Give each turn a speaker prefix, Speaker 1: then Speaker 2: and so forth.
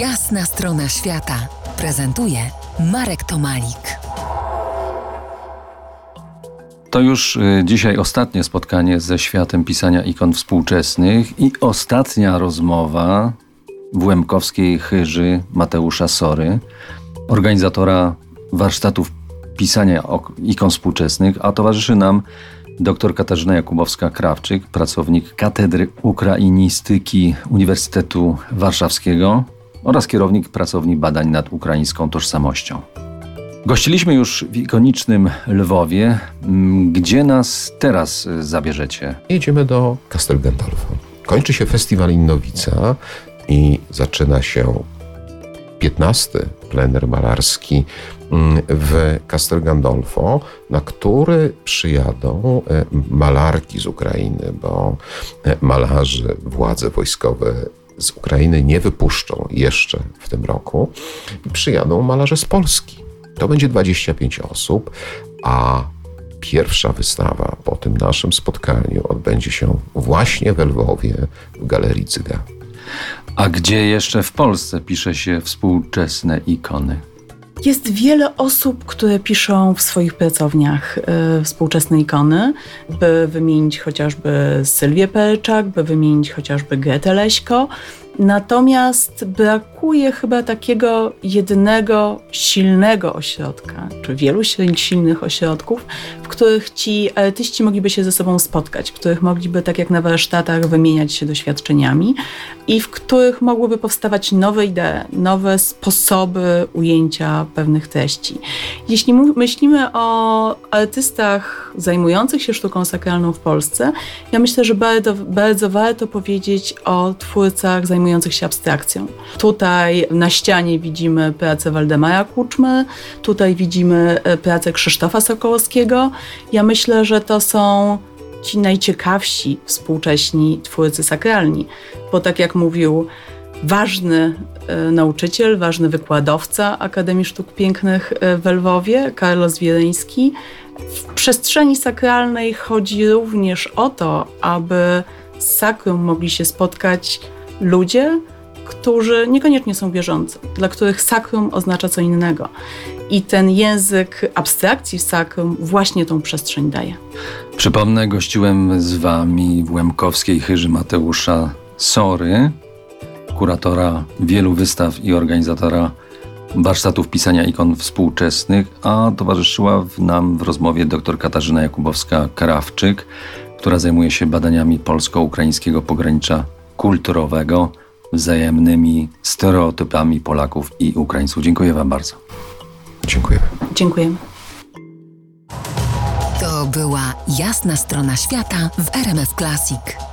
Speaker 1: Jasna strona świata prezentuje Marek Tomalik.
Speaker 2: To już y, dzisiaj ostatnie spotkanie ze światem pisania ikon współczesnych i ostatnia rozmowa w Łemkowskiej Chyży Mateusza Sory, organizatora warsztatów pisania ikon współczesnych, a towarzyszy nam dr Katarzyna Jakubowska-Krawczyk, pracownik Katedry Ukrainistyki Uniwersytetu Warszawskiego oraz kierownik pracowni badań nad ukraińską tożsamością. Gościliśmy już w ikonicznym Lwowie. Mm, gdzie nas teraz zabierzecie?
Speaker 3: Jedziemy do Castel Gandolfo. Kończy się festiwal Innowica i zaczyna się 15 plener malarski mm, w Castel Gandolfo, na który przyjadą e, malarki z Ukrainy, bo e, malarzy, władze wojskowe z Ukrainy nie wypuszczą jeszcze w tym roku. Przyjadą malarze z Polski. To będzie 25 osób, a pierwsza wystawa po tym naszym spotkaniu odbędzie się właśnie w Lwowie w Galerii Cyga.
Speaker 2: A gdzie jeszcze w Polsce pisze się współczesne ikony?
Speaker 4: Jest wiele osób, które piszą w swoich pracowniach y, współczesne ikony, by wymienić chociażby Sylwię Pelczak, by wymienić chociażby Gretę Leśko. Natomiast brakuje chyba takiego jednego silnego ośrodka, czy wielu silnych ośrodków, w których ci artyści mogliby się ze sobą spotkać, w których mogliby, tak jak na warsztatach, wymieniać się doświadczeniami i w których mogłyby powstawać nowe idee, nowe sposoby ujęcia pewnych treści. Jeśli myślimy o artystach zajmujących się sztuką sakralną w Polsce, ja myślę, że bardzo, bardzo warto powiedzieć o twórcach zajmujących się abstrakcją. Tutaj na ścianie widzimy pracę Waldemara Kuczmy, tutaj widzimy e, pracę Krzysztofa Sokołowskiego. Ja myślę, że to są ci najciekawsi współcześni twórcy sakralni, bo tak jak mówił ważny e, nauczyciel, ważny wykładowca Akademii Sztuk Pięknych e, w Lwowie, Karlos Wieleński, w przestrzeni sakralnej chodzi również o to, aby z sakrum mogli się spotkać ludzie, którzy niekoniecznie są wierzący, dla których sakrum oznacza co innego. I ten język abstrakcji w sakrum właśnie tą przestrzeń daje.
Speaker 2: Przypomnę, gościłem z wami w Łemkowskiej Chyży Mateusza Sory, kuratora wielu wystaw i organizatora warsztatów pisania ikon współczesnych, a towarzyszyła nam w rozmowie dr Katarzyna Jakubowska-Karawczyk, która zajmuje się badaniami polsko-ukraińskiego pogranicza kulturowego, wzajemnymi stereotypami Polaków i Ukraińców. Dziękuję Wam bardzo.
Speaker 3: Dziękuję.
Speaker 4: Dziękujemy.
Speaker 1: To była jasna strona świata w RMF Classic.